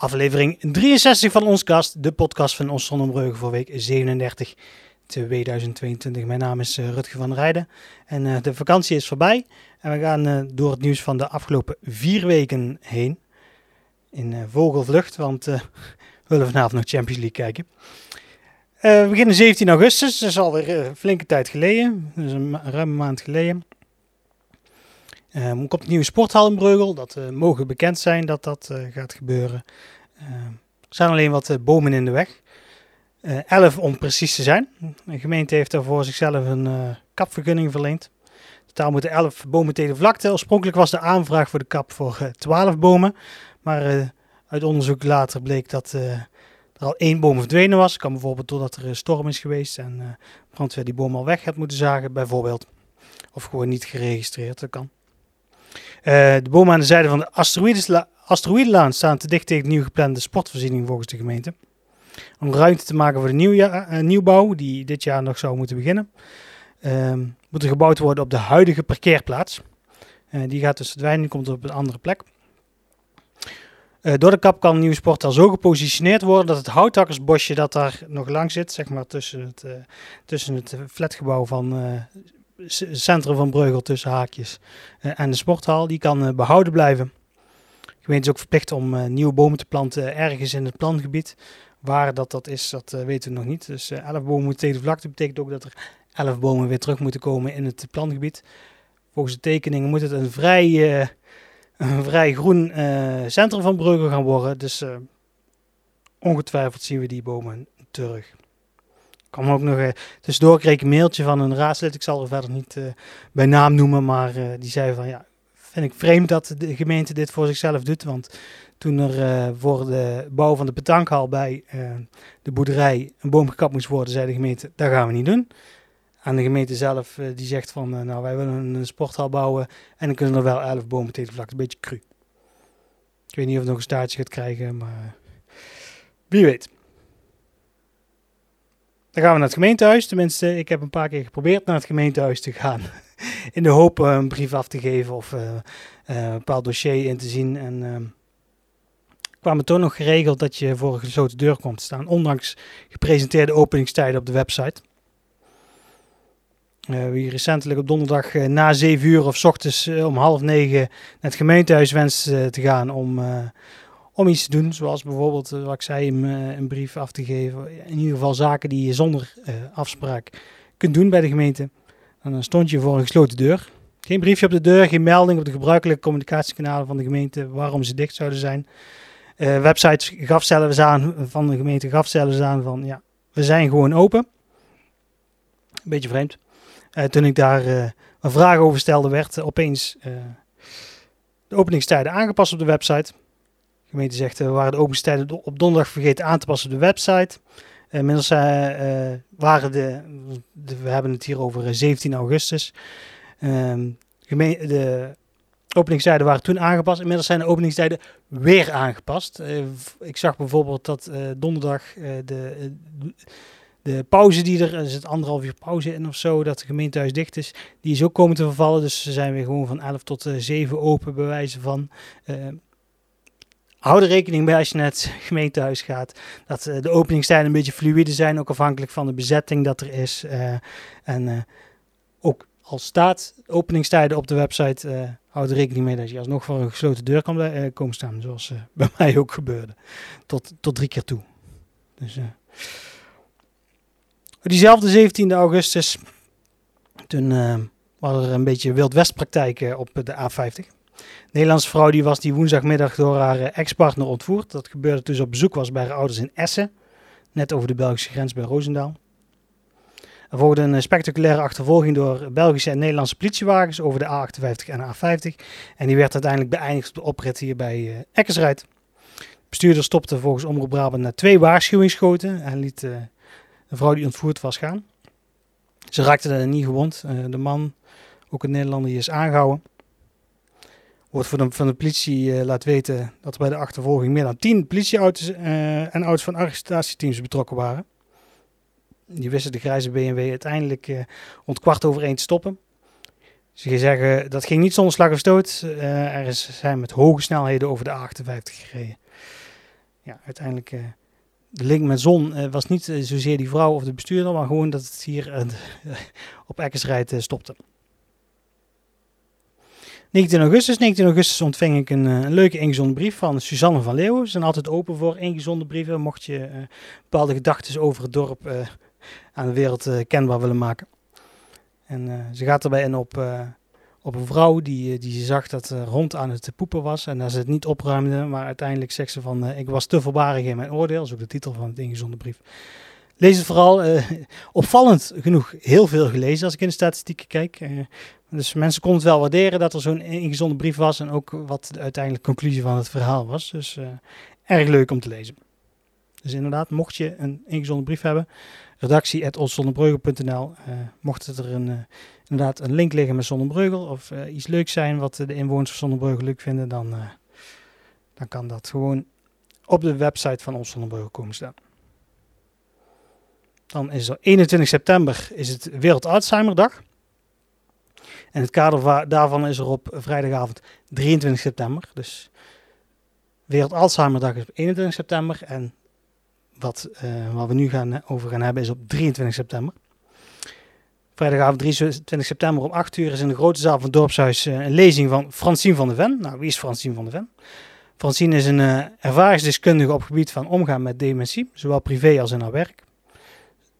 Aflevering 63 van ons kast, de podcast van ons Zonnebreugen voor week 37 2022. Mijn naam is uh, Rutger van Rijden en uh, de vakantie is voorbij. En we gaan uh, door het nieuws van de afgelopen vier weken heen. In vogelvlucht, want we willen vanavond nog Champions League kijken. we beginnen 17 augustus, dat is alweer een flinke tijd geleden. Dus een ruime maand geleden. Uh, komt een nieuwe sporthal in Breugel. Dat uh, mogen bekend zijn dat dat uh, gaat gebeuren. er zijn alleen wat bomen in de weg. elf om precies te zijn. De gemeente heeft daarvoor zichzelf een kapvergunning verleend. Totaal moeten elf bomen tegen de vlakte. Oorspronkelijk was de aanvraag voor de kap voor 12 bomen. Maar uit onderzoek later bleek dat er al één boom verdwenen was. Kan bijvoorbeeld doordat er een storm is geweest en brandweer die boom al weg had moeten zagen, bijvoorbeeld. Of gewoon niet geregistreerd, dat kan. Uh, de bomen aan de zijde van de asteroïdenlaan staan te dicht tegen de nieuw geplande sportvoorziening volgens de gemeente. Om ruimte te maken voor de nieuwja uh, nieuwbouw, die dit jaar nog zou moeten beginnen, uh, moet er gebouwd worden op de huidige parkeerplaats. Uh, die gaat dus verdwijnen, die komt op een andere plek. door de kap kan een nieuwe sporthal zo gepositioneerd worden dat het houthakkersbosje dat daar nog lang zit, zeg maar tussen het, tussen het flatgebouw van centrum van Breugel tussen haakjes uh, en de sporthal, die kan uh, behouden blijven. De gemeente is ook verplicht om uh, nieuwe bomen te planten ergens in het plangebied. Waar dat, dat is, dat weten we nog niet. Dus 11 bomen moeten tegen vlakte. betekent ook dat er 11 bomen weer terug moeten komen in het plangebied. Volgens de tekeningen moet het een vrij, een vrij groen centrum van Breugel gaan worden. Dus ongetwijfeld zien we die bomen terug kwam ook nog uh, tussendoor kreeg ik een mailtje van een raadslid. Ik zal er verder niet uh, bij naam noemen, maar uh, die zei van ja, vind ik vreemd dat de gemeente dit voor zichzelf doet. Want toen er voor de bouw van de petankhal bij de boerderij een boom gekapt moest worden, zei de gemeente, dat gaan we niet doen. En de gemeente zelf die zegt van nou wij willen een sporthal bouwen en dan kunnen er wel elf bomen tegen vlak. Een beetje cru. Ik weet niet of het nog een staartje gaat krijgen, maar wie weet. Dan gaan we naar het gemeentehuis. Tenminste, ik heb een paar keer geprobeerd naar het gemeentehuis te gaan. in de hoop uh, een brief af te geven of uh, uh, een bepaald dossier in te zien. En uh, kwam het toch nog geregeld dat je voor een gesloten deur komt te staan. Ondanks gepresenteerde openingstijden op de website. wie recentelijk op donderdag na 7 uur of s ochtends om half negen naar het gemeentehuis wenst te gaan om om iets te doen. Zoals bijvoorbeeld, uh, wat ik zei, een, uh, een, brief af te geven. In ieder geval zaken die je zonder uh, afspraak kunt doen bij de gemeente. En dan stond je voor een gesloten deur. Geen briefje op de deur, geen melding op de gebruikelijke communicatiekanalen van de gemeente waarom ze dicht zouden zijn. websites gaf zelfs aan, van de gemeente gaf zelfs aan van ja, we zijn gewoon open. Een beetje vreemd. toen ik daar een vraag over stelde, werd opeens de openingstijden aangepast op de website. De gemeente zegt, eh, we waren de openingstijden op donderdag vergeten aan te passen op de website. Inmiddels uh, waren de, de, we hebben het hier over 17 augustus. Um, de openingstijden waren toen aangepast. Inmiddels zijn de openingstijden weer aangepast. Ik zag bijvoorbeeld dat donderdag de, de pauze die er, er zit anderhalf uur pauze in of zo, dat het gemeentehuis dicht is, die is ook komen te vervallen. Dus ze zijn weer gewoon van 11 tot 7 open, bij wijze van. Hou er rekening mee als je naar het gemeentehuis gaat. Dat uh, de openingstijden een beetje fluïde zijn. Ook afhankelijk van de bezetting dat er is. Uh, en uh, ook al staat openingstijden op de website. houd er rekening mee dat je alsnog voor een gesloten deur kan komen staan. Zoals bij mij ook gebeurde. Tot, tot drie keer toe. Dus, diezelfde 17 augustus. Toen waren er een beetje Wild West praktijken op de A50. Nederlandse vrouw die was die woensdagmiddag door haar eh, ex-partner ontvoerd. Dat gebeurde toen ze op bezoek was bij haar ouders in Essen. Net over de Belgische grens bij Roosendaal. Er volgde een eh, spectaculaire achtervolging door Belgische en Nederlandse politiewagens over de A58 en A50. En die werd uiteindelijk beëindigd op de oprit hier bij uh. De bestuurder stopte volgens Omroep Brabant na twee waarschuwingsschoten en liet de vrouw die ontvoerd was gaan. Ze raakte er niet gewond. de man, ook een Nederlander, die is aangehouden wordt van de, van de politie uh, laat weten dat er bij de achtervolging meer dan 10 politieauto's uh, en auto's van arrestatieteams betrokken waren. Die wisten de grijze BMW uiteindelijk uh, rond kwart over één te stoppen. Ze zeggen dat ging niet zonder slag of stoot. er is, zijn met hoge snelheden over de A58 gereden. ja, uiteindelijk de link met Zon was niet zozeer die vrouw of de bestuurder, maar gewoon dat het hier op Eckersrijd stopte. 19 augustus. 19 augustus ontving ik een, een leuke ingezonden brief van Suzanne van Leeuwen. Ze zijn altijd open voor ingezonden brieven, mocht je bepaalde gedachten over het dorp aan de wereld kenbaar willen maken. En ze gaat erbij in op op een vrouw die, eh, die zag dat rond aan het poepen was en dat ze het niet opruimde. Maar uiteindelijk zegt ze van, ik was te voorbarig in mijn oordeel. Dat is ook de titel van het ingezonde brief. Lees het vooral. Uh, opvallend genoeg heel veel gelezen als ik in de statistieken kijk. dus mensen konden het wel waarderen dat er zo'n ingezonde brief was. En ook wat de uiteindelijke conclusie van het verhaal was. Dus erg leuk om te lezen. Dus inderdaad, mocht je een ingezonde brief hebben, redactie.otzonnebreugel.nl. mocht het er een inderdaad een link liggen met Zonnebreugel of iets leuks zijn wat de inwoners van Zonnebreugel leuk vinden, dan, dan kan dat gewoon op de website van ons Zonnebreugel komen staan. Dan is er 21 september is het Wereld Alzheimerdag. En het kader daarvan is er op vrijdagavond 23 september. Dus Wereld Alzheimerdag is op 21 september. En wat, uh, wat we nu gaan, over gaan hebben is op 23 september. Vrijdagavond 23 september om 8 uur is in de grote zaal van het dorpshuis eh, een lezing van Francine van der Ven. Nou, wie is Francine van der Ven? Francine is een ervaringsdeskundige op het gebied van omgaan met dementie, zowel privé als in haar werk.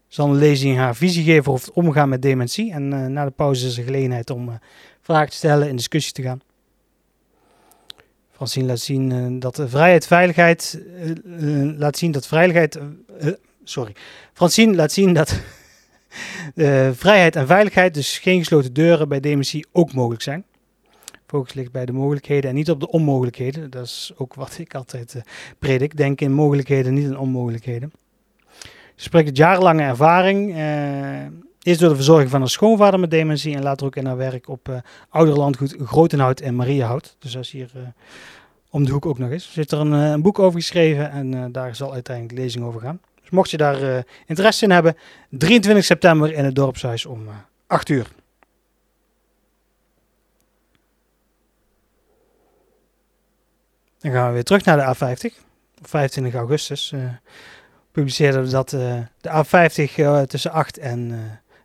Zal een lezing haar visie geven over het omgaan met dementie. En uh, na de pauze is er gelegenheid om uh, vragen te stellen en discussie te gaan. Francine laat zien dat de vrijheid, veiligheid, laat zien dat veiligheid, sorry. Francine laat zien dat vrijheid en veiligheid, dus geen gesloten deuren bij dementie, ook mogelijk zijn. Focus ligt bij de mogelijkheden en niet op de onmogelijkheden. Dat is ook wat ik altijd predik. Denk in mogelijkheden, niet in onmogelijkheden. Ze spreekt het jarenlange ervaring. Uh, eerst door de verzorging van een schoonvader met dementie en later ook in haar werk op uh, ouderlandgoed Grotenhout en Mariahout. Dus is hier om de hoek ook nog. Er zit er een, een boek over geschreven en daar zal uiteindelijk lezing over gaan. Dus mocht je daar interesse in hebben, 23 september in het dorpshuis om uh, eh, 8 uur. Dan gaan we weer terug naar de A50. Op 25 augustus publiceerden dat de A50 tussen 8 en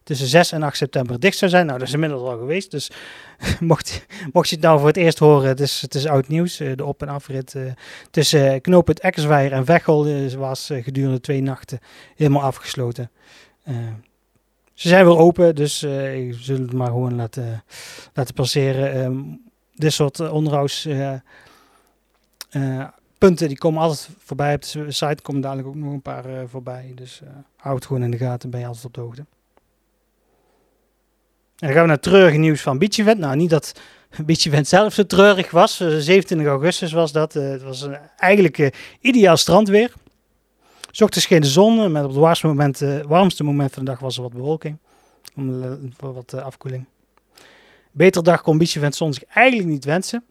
tussen 6 en 8 september dicht zou zijn. Nou, dat is inmiddels al geweest. Dus mocht, mocht je het nou voor het eerst horen, het is, het is oud nieuws. Eh, de op- en afrit uh, tussen knooppunt Eckersweijer en Veghel was gedurende twee nachten helemaal afgesloten. ze zijn weer open, dus we zullen het maar gewoon laten, laten passeren. Um, dit soort onderhouds punten die komen altijd voorbij. Op de site komen dadelijk ook nog een paar voorbij. Dus houd het gewoon in de gaten, ben je altijd op de hoogte. En dan gaan we naar treurige nieuws van Beach Event. Nou, niet dat Beach Event zelf zo treurig was. 27 eh, augustus was dat. Eh, het was een, eigenlijk uh, ideaal strandweer. Ochtends scheen de zon. Met op het warmste moment, warmste moment van de dag was er wat bewolking. Om, wat afkoeling. Betere dag kon Beach Event zon zich eigenlijk niet wensen.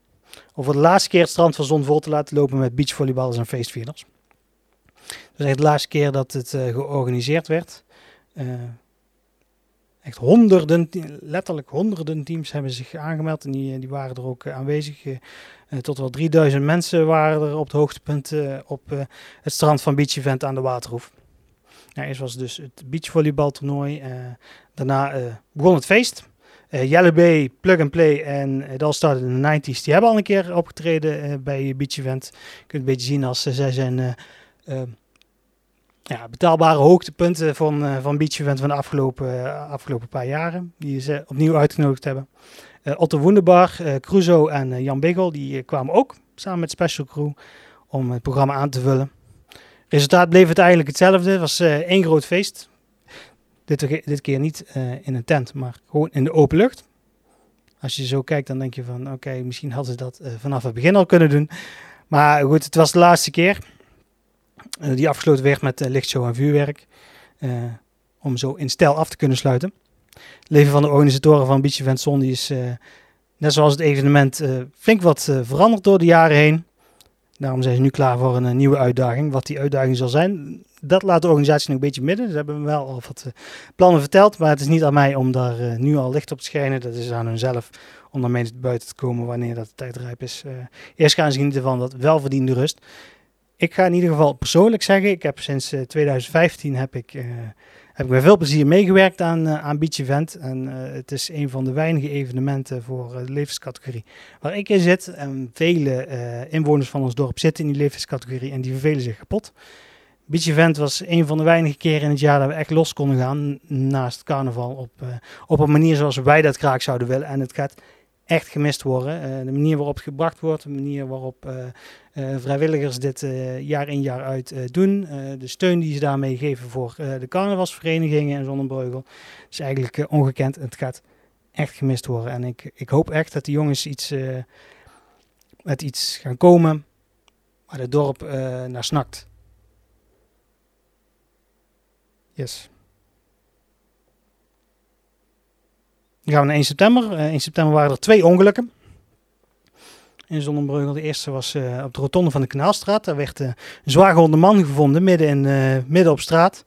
Om voor de laatste keer het strand van zon vol te laten lopen met beachvolleyballers en feestvierders. Is echt de laatste keer dat het georganiseerd werd. Echt honderden, letterlijk honderden teams hebben zich aangemeld en die, die waren er ook eh, aanwezig. Eh, eh, tot wel 3000 mensen waren er op het hoogtepunt op het strand van Beach Event aan de Waterhoef. Ja, eerst was dus het beachvolleybaltoernooi. daarna begon het feest. Uh, Bay, Plug and Play en uh, All Started in de 90s. Die hebben al een keer opgetreden bij Beach Event. Je kunt een beetje zien als zij zijn ja, betaalbare hoogtepunten van, van Beach Event van de afgelopen, afgelopen paar jaren. Die ze opnieuw uitgenodigd hebben. Otto Wunderbar, Cruzo en Jan Biggel, die kwamen ook samen met Special Crew om het programma aan te vullen. Resultaat bleef uiteindelijk hetzelfde. Het was één groot feest. Dit, dit keer niet in een tent, maar gewoon in de open lucht. Als je zo kijkt, dan denk je van oké, misschien hadden ze dat vanaf het begin al kunnen doen. Maar goed, het was de laatste keer. Eh, die afgesloten werd met lichtshow en vuurwerk. Eh, om zo in stijl af te kunnen sluiten. Het leven van de organisatoren van Beach Event Zon is, net zoals het evenement, flink wat veranderd door de jaren heen. Daarom zijn ze nu klaar voor een nieuwe uitdaging. Wat die uitdaging zal zijn, dat laat de organisatie nog een beetje midden. Ze hebben wel al wat plannen verteld, maar het is niet aan mij om daar nu al licht op te schijnen. Dat is aan hunzelf om daarmee buiten te komen wanneer dat de tijd rijp is. eerst gaan ze genieten van dat welverdiende rust ik ga in ieder geval persoonlijk zeggen, ik heb sinds 2015 heb ik, heb ik met veel plezier meegewerkt aan, aan Beach Event. En het is een van de weinige evenementen voor de levenscategorie waar ik in zit. En vele inwoners van ons dorp zitten in die levenscategorie en die vervelen zich kapot. Beach Event was een van de weinige keren in het jaar dat we echt los konden gaan naast carnaval op, op een manier zoals wij dat graag zouden willen. En het gaat echt gemist worden. Uh, de manier waarop het gebracht wordt, de manier waarop uh, vrijwilligers dit jaar in jaar uit doen, de steun die ze daarmee geven voor de carnavalsverenigingen in Zonnebreugel, is eigenlijk ongekend. Het gaat echt gemist worden. En ik, ik hoop echt dat de jongens iets, met iets gaan komen waar het dorp naar snakt. Yes. Dan gaan we naar 1 september. Uh, 1 september waren er twee ongelukken in Zonnebreugel. De eerste was uh, op de rotonde van de Kanaalstraat. Daar werd uh, een zwaargewonde man gevonden midden, in, midden op straat.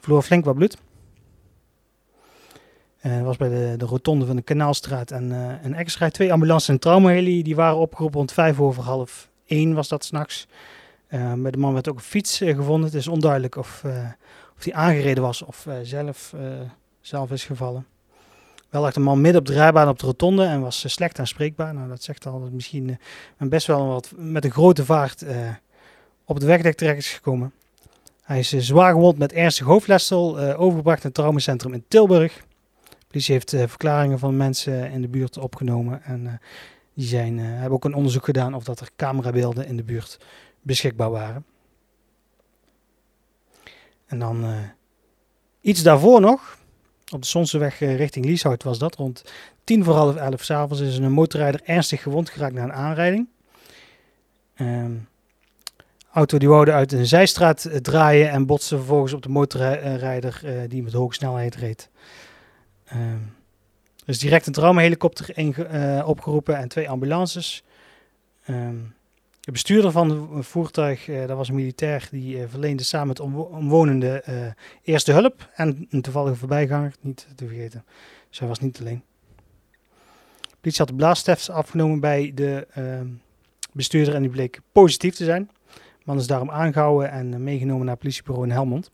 Verloor flink wat bloed. dat was bij de, de rotonde van de Kanaalstraat en, en Extra. Twee ambulances en traumaheli die waren opgeroepen rond vijf over half één was dat s'nachts. bij de man werd ook een fiets gevonden. Het is onduidelijk of, of hij aangereden was of zelf, zelf is gevallen. Wel lag de man midden op de rijbaan op de rotonde en was uh, slecht aanspreekbaar. Nou, dat zegt al dat misschien best wel wat met een grote vaart op de wegdek terecht is gekomen. Hij is zwaar gewond met ernstig hoofdletsel, overgebracht naar het traumacentrum in Tilburg. De politie heeft verklaringen van mensen in de buurt opgenomen en die zijn, hebben ook een onderzoek gedaan of dat er camerabeelden in de buurt beschikbaar waren. En dan iets daarvoor nog, op de Sonseweg eh, richting Lieshout was dat. Rond tien voor half elf s'avonds is een motorrijder ernstig gewond geraakt na een aanrijding. Um, auto die wou uit een zijstraat eh, draaien en botste vervolgens op de motorrijder die met hoge snelheid reed. Um, er is direct een traumahelikopter uh, opgeroepen en twee ambulances. Um, de bestuurder van het voertuig, uh, dat was een militair, die uh, verleende samen met omwonenden uh, eerste hulp. En een toevallige voorbijganger, niet te vergeten. Zij was niet alleen. De politie had de blaastest afgenomen bij de ehm, bestuurder en die bleek positief te zijn. De man is daarom aangehouden en meegenomen naar politiebureau in Helmond.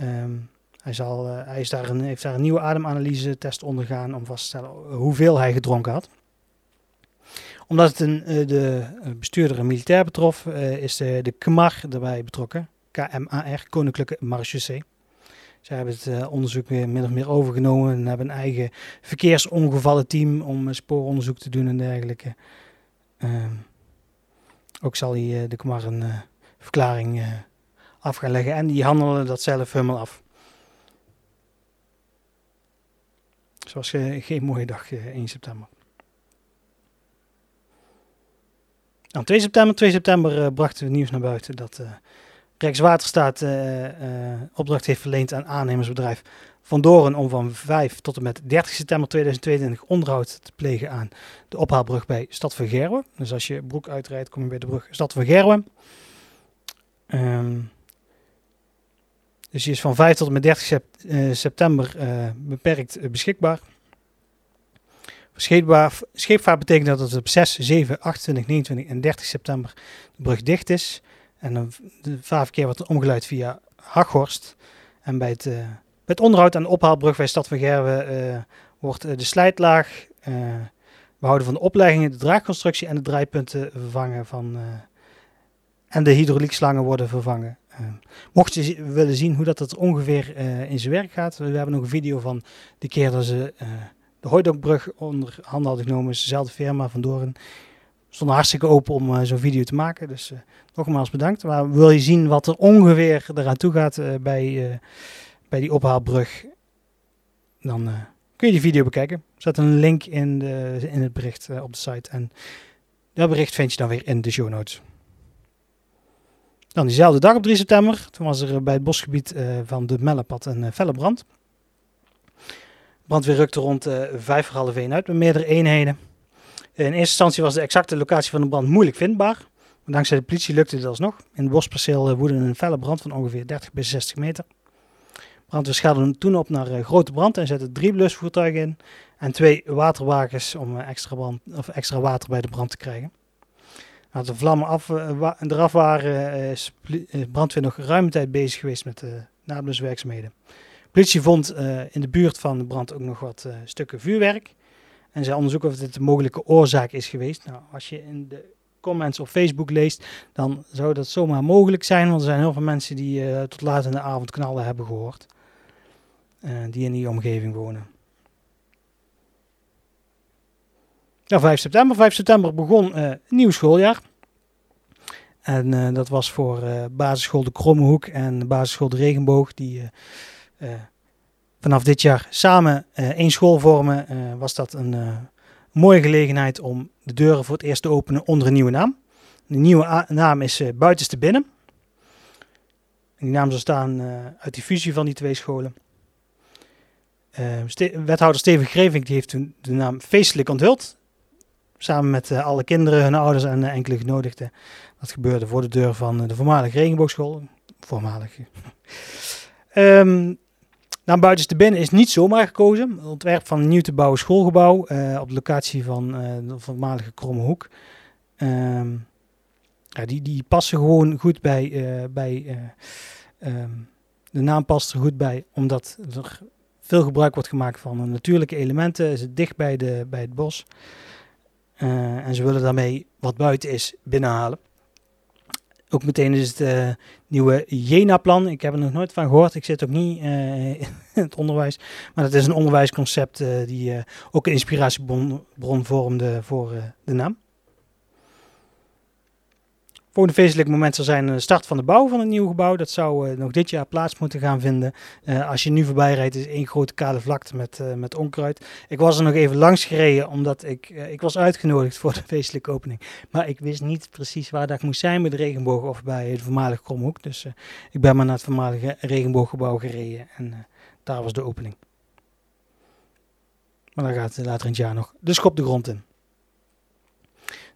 Um, hij, zal, hij is daar een, heeft daar een nieuwe ademanalyse test ondergaan om vast te stellen hoeveel hij gedronken had omdat het een, eh, de eh, bestuurder een militair betrof, eh, is de, KMAR erbij betrokken. KMAR, Koninklijke Marechaussee. Zij hebben het onderzoek weer min of meer overgenomen en hebben een eigen verkeersongevallenteam om spooronderzoek te doen en dergelijke. Ehm, ook zal hij de KMAR een verklaring af gaan leggen en die handelen dat zelf helemaal af. Zoals geen mooie dag 1 september. Nou, 2 september, 2 september uh, brachten we nieuws naar buiten dat uh, Rijkswaterstaat uh, opdracht heeft verleend aan aannemersbedrijf Van Doren om van 5 tot en met 30 september 2022 onderhoud te plegen aan de ophaalbrug bij Stad van Gerwen. Dus als je broek uitrijdt, kom je bij de brug Stad van Gerwen. Um, dus die is van 5 tot en met 30 sept september beperkt beschikbaar. Scheepvaart, betekent dat het op 6, 7, 28, 29 en 30 september de brug dicht is. En dan de vaarverkeer wordt omgeleid via Haghorst. En bij het, het onderhoud aan de ophaalbrug bij Stad van Gerwen uh, wordt uh, de slijtlaag, behouden van de opleggingen, de draagconstructie en de draaipunten vervangen van... en de hydrauliekslangen worden vervangen. mocht je willen zien hoe dat het ongeveer in zijn werk gaat, we hebben nog een video van de keer dat ze de Hooidokbrug onder handen hadden genomen. is dezelfde firma van Doren. Stond hartstikke open om uh, zo'n video te maken. Dus uh, nogmaals bedankt. Maar wil je zien wat er ongeveer eraan toe gaat uh, bij, bij die ophaalbrug, dan kun je die video bekijken. Er zet een link in, de, in het bericht op de site. En dat bericht vind je dan weer in de show notes. Dan diezelfde dag op 3 september, toen was er bij het bosgebied van de Mellepad een felle brand brandweer rukte rond uh, vijf voor uit met meerdere eenheden. In eerste instantie was de exacte locatie van de brand moeilijk vindbaar. Maar dankzij de politie lukte dit alsnog. In het bosperceel uh, woedde een felle brand van ongeveer 30 bij 60 meter. Brandweer schaalde toen op naar uh, grote brand en zette drie blusvoertuigen in en twee waterwagens om extra, brand, of extra water bij de brand te krijgen. Nadat de vlammen af, eraf waren, is brandweer nog ruime tijd bezig geweest met de nabluswerkzaamheden. Politie vond in de buurt van de brand ook nog wat stukken vuurwerk. En zij onderzoeken of dit de mogelijke oorzaak is geweest. Nou, als je in de comments op Facebook leest, dan zou dat zomaar mogelijk zijn. Want er zijn heel veel mensen die uh, tot laat in de avond knallen hebben gehoord. Die in die omgeving wonen. Ja, 5 september. 5 september begon een nieuw schooljaar. En dat was voor basisschool De Krommehoek en basisschool De Regenboog. Die vanaf dit jaar samen één school vormen. was dat een mooie gelegenheid om de deuren voor het eerst te openen onder een nieuwe naam. De nieuwe naam is Buitenste Binnen. En die naam zal staan uit die fusie van die twee scholen. Wethouder Steven Greving die heeft toen de naam feestelijk onthuld. Samen met alle kinderen, hun ouders en enkele genodigden. Dat gebeurde voor de deur van de voormalige regenboogschool. Voormalig. um, Naam Buitenste Binnen is niet zomaar gekozen. Het ontwerp van nieuw te bouwen schoolgebouw uh, op de locatie van uh, de voormalige Kromme Hoek. Um, ja, die, die passen gewoon goed bij, uh, bij um, de naam past er goed bij, omdat er veel gebruik wordt gemaakt van natuurlijke elementen. Is het dicht bij, de, bij het bos. en ze willen daarmee wat buiten is binnenhalen. Ook meteen is het uh, nieuwe Jena-plan. Ik heb er nog nooit van gehoord. Ik zit ook niet uh, in het onderwijs. Maar het is een onderwijsconcept uh, die ook een inspiratiebron vormde voor de naam. Volgende feestelijk moment zal zijn de start van de bouw van het nieuwe gebouw. Dat zou nog dit jaar plaats moeten gaan vinden. als je nu voorbij rijdt is één grote kale vlakte met, met onkruid. Ik was er nog even langs gereden omdat ik, ik was uitgenodigd voor de feestelijke opening. Maar ik wist niet precies waar dat moest zijn bij de regenboog of bij het voormalige Kromhoek. Dus ik ben maar naar het voormalige regenbooggebouw gereden en daar was de opening. Maar dan gaat later in het jaar nog de schop de grond in.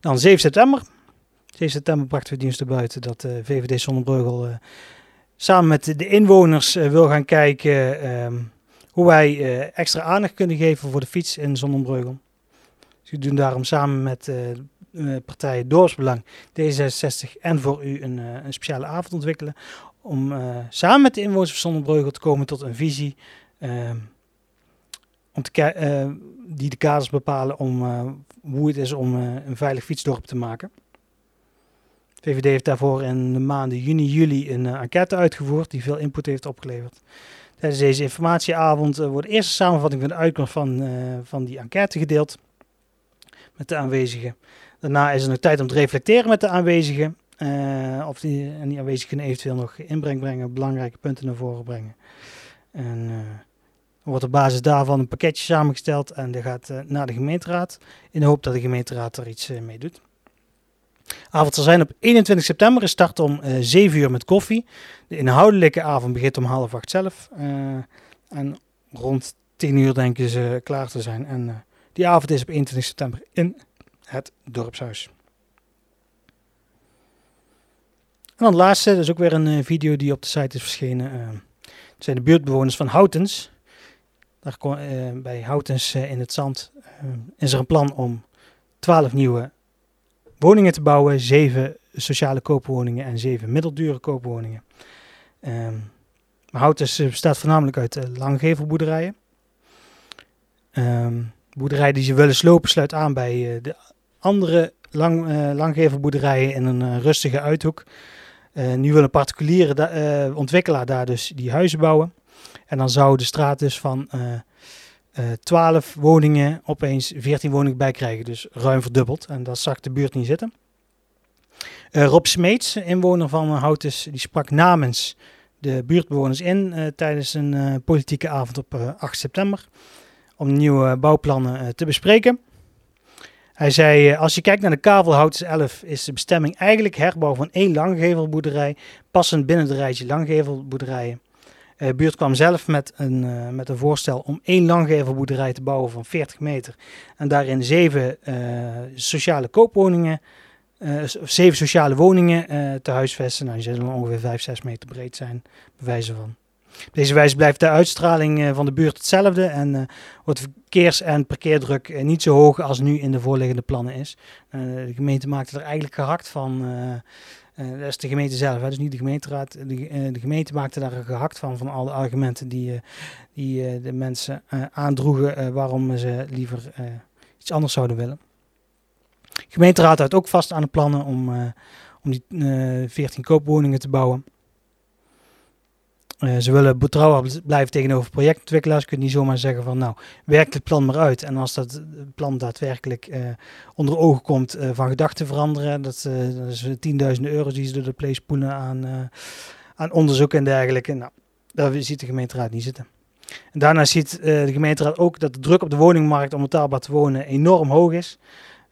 Dan 7 september. 7 september brachten we dienst buiten dat de uh, VVD Zonnebreugel uh, samen met de inwoners uh, wil gaan kijken ehm, hoe wij eh, extra aandacht kunnen geven voor de fiets in Zonnebreugel. Dus we doen daarom samen met partijen Dorpsbelang, D66 en voor u een, een speciale avond ontwikkelen. Om samen met de inwoners van Zonnebreugel te komen tot een visie ehm, om die de kaders bepalen om hoe het is om een veilig fietsdorp te maken. VVD heeft daarvoor in de maanden juni, juli een uh, enquête uitgevoerd die veel input heeft opgeleverd. Tijdens deze informatieavond uh, wordt de eerste samenvatting van de uitkomst van, uh, van die enquête gedeeld met de aanwezigen. Daarna is er nog tijd om te reflecteren met de aanwezigen. of die aanwezigen eventueel nog inbreng brengen, belangrijke punten naar voren brengen. En wordt op basis daarvan een pakketje samengesteld en dat gaat naar de gemeenteraad. In de hoop dat de gemeenteraad er iets mee doet. Avond zal zijn op 21 september. Het start om uh, eh, 7 uur met koffie. De inhoudelijke avond begint om half acht zelf. Uh, en rond 10 uur denken ze klaar te zijn. En uh, die avond is op 21 september in het dorpshuis. En dan de laatste, dat is ook weer een video die op de site is verschenen. het zijn de buurtbewoners van Houtens. Daar bij Houtens in het zand is er een plan om 12 nieuwe woningen te bouwen, zeven sociale koopwoningen en zeven middeldure koopwoningen. Um, bestaat voornamelijk uit uh, langgevelboerderijen. Um, boerderijen die ze willen slopen sluit aan bij uh, de andere lang, uh, langgevelboerderijen in een rustige uithoek. nu wil een particuliere ontwikkelaar daar dus die huizen bouwen. En dan zou de straat dus van 12 eh, woningen opeens 14 woningen bij krijgen. Dus ruim verdubbeld. En dat zag de buurt niet zitten. Uh, Rob Smeets, inwoner van Houtus, die sprak namens de buurtbewoners in uh, tijdens een politieke avond op 8 september. Om nieuwe bouwplannen te bespreken. Hij zei, als je kijkt naar de kavel Houtus 11 is de bestemming eigenlijk herbouw van één langgevelboerderij, passend binnen het rijtje langgevelboerderijen. De uh, buurt kwam zelf met een, uh, met een voorstel om één langgevelboerderij te bouwen van 40 meter. En daarin zeven uh, sociale koopwoningen, uh, zeven sociale woningen te huisvesten. Nou, die zullen ongeveer 5, 6 meter breed zijn, bewijzen van. Op deze wijze blijft de uitstraling van de buurt hetzelfde en wordt verkeers- en parkeerdruk niet zo hoog als nu in de voorliggende plannen is. de gemeente maakte er eigenlijk gehakt van dat is de gemeente zelf, dus niet de gemeenteraad. De, uh, de, gemeente maakte daar een gehakt van, van alle argumenten die, uh, die de mensen aandroegen waarom ze liever iets anders zouden willen. De gemeenteraad houdt ook vast aan de plannen om, om die 14 koopwoningen te bouwen. Uh, ze willen betrouwbaar blijven tegenover projectontwikkelaars. Je kunt niet zomaar zeggen van nou, werk het plan maar uit. En als dat plan daadwerkelijk uh, onder ogen komt van gedachten veranderen, dat, dat is tienduizenden euro's die ze door de place spoelen aan, aan onderzoek en dergelijke. Nou, daar ziet de gemeenteraad niet zitten. En daarna ziet de gemeenteraad ook dat de druk op de woningmarkt om betaalbaar te wonen enorm hoog is.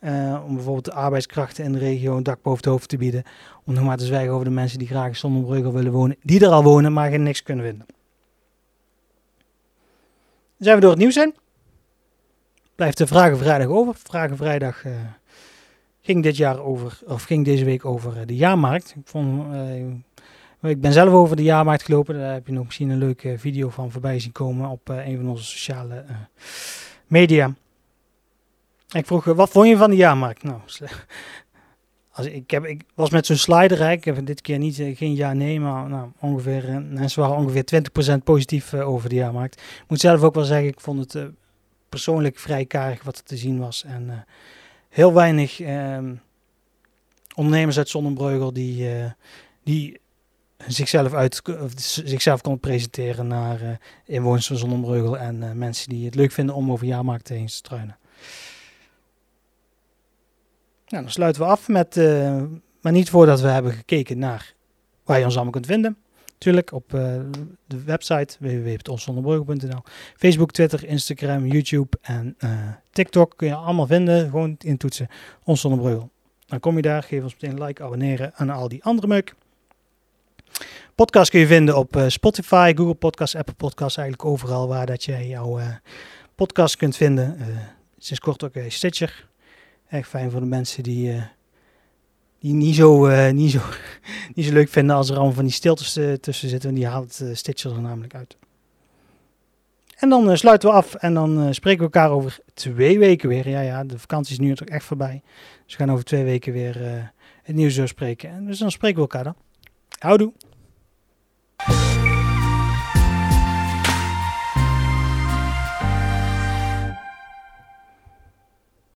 Uh, om bijvoorbeeld de arbeidskrachten in de regio een dak boven het hoofd te bieden. Om nog maar te zwijgen over de mensen die graag in Sonnenbrugge willen wonen. Die er al wonen, maar geen niks kunnen vinden. Zijn we door het nieuws heen? Blijft de Vragen Vrijdag over. Vragen Vrijdag uh, ging dit jaar over, of ging deze week over uh, de jaarmarkt. Ik, vond, ik ben zelf over de jaarmarkt gelopen. Daar heb je nog misschien een leuke video van voorbij zien komen op een van onze sociale media. Ik vroeg, wat vond je van de jaarmarkt? Nou, als ik, heb, ik was met zo'n slider rijk. Ik heb dit keer niet, eh, geen ja, nee, maar nou, ongeveer, eh, mensen waren ongeveer 20% positief uh, over de jaarmarkt. Ik moet zelf ook wel zeggen, ik vond het persoonlijk vrij karig wat er te zien was. En heel weinig ehm, ondernemers uit Zonnebreugel die, die zichzelf, uit, zichzelf kon presenteren naar inwoners van Zonnebreugel en mensen die het leuk vinden om over jaarmarkt heen te struinen. Nou, dan sluiten we af met, uh, maar niet voordat we hebben gekeken naar waar je ons allemaal kunt vinden. Natuurlijk op uh, de website www.onszonderbrugge.nl Facebook, Twitter, Instagram, YouTube en uh, TikTok kun je allemaal vinden. Gewoon intoetsen Ons Dan kom je daar, geef ons meteen een like, abonneren en al die andere meuk. Podcast kun je vinden op Spotify, Google Podcasts, Apple Podcasts, eigenlijk overal waar dat je jouw podcast kunt vinden. sinds kort ook Stitcher. Echt fijn voor de mensen die, uh, die niet, zo, uh, niet, zo, niet zo leuk vinden als er allemaal van die stiltes uh, tussen zitten. En die haalt Stitcher er namelijk uit. En dan sluiten we af en dan spreken we elkaar over twee weken weer. Ja, ja, de vakantie is nu natuurlijk echt voorbij. Dus we gaan over twee weken weer het nieuws doorspreken. En dus dan spreken we elkaar dan. Houdoe!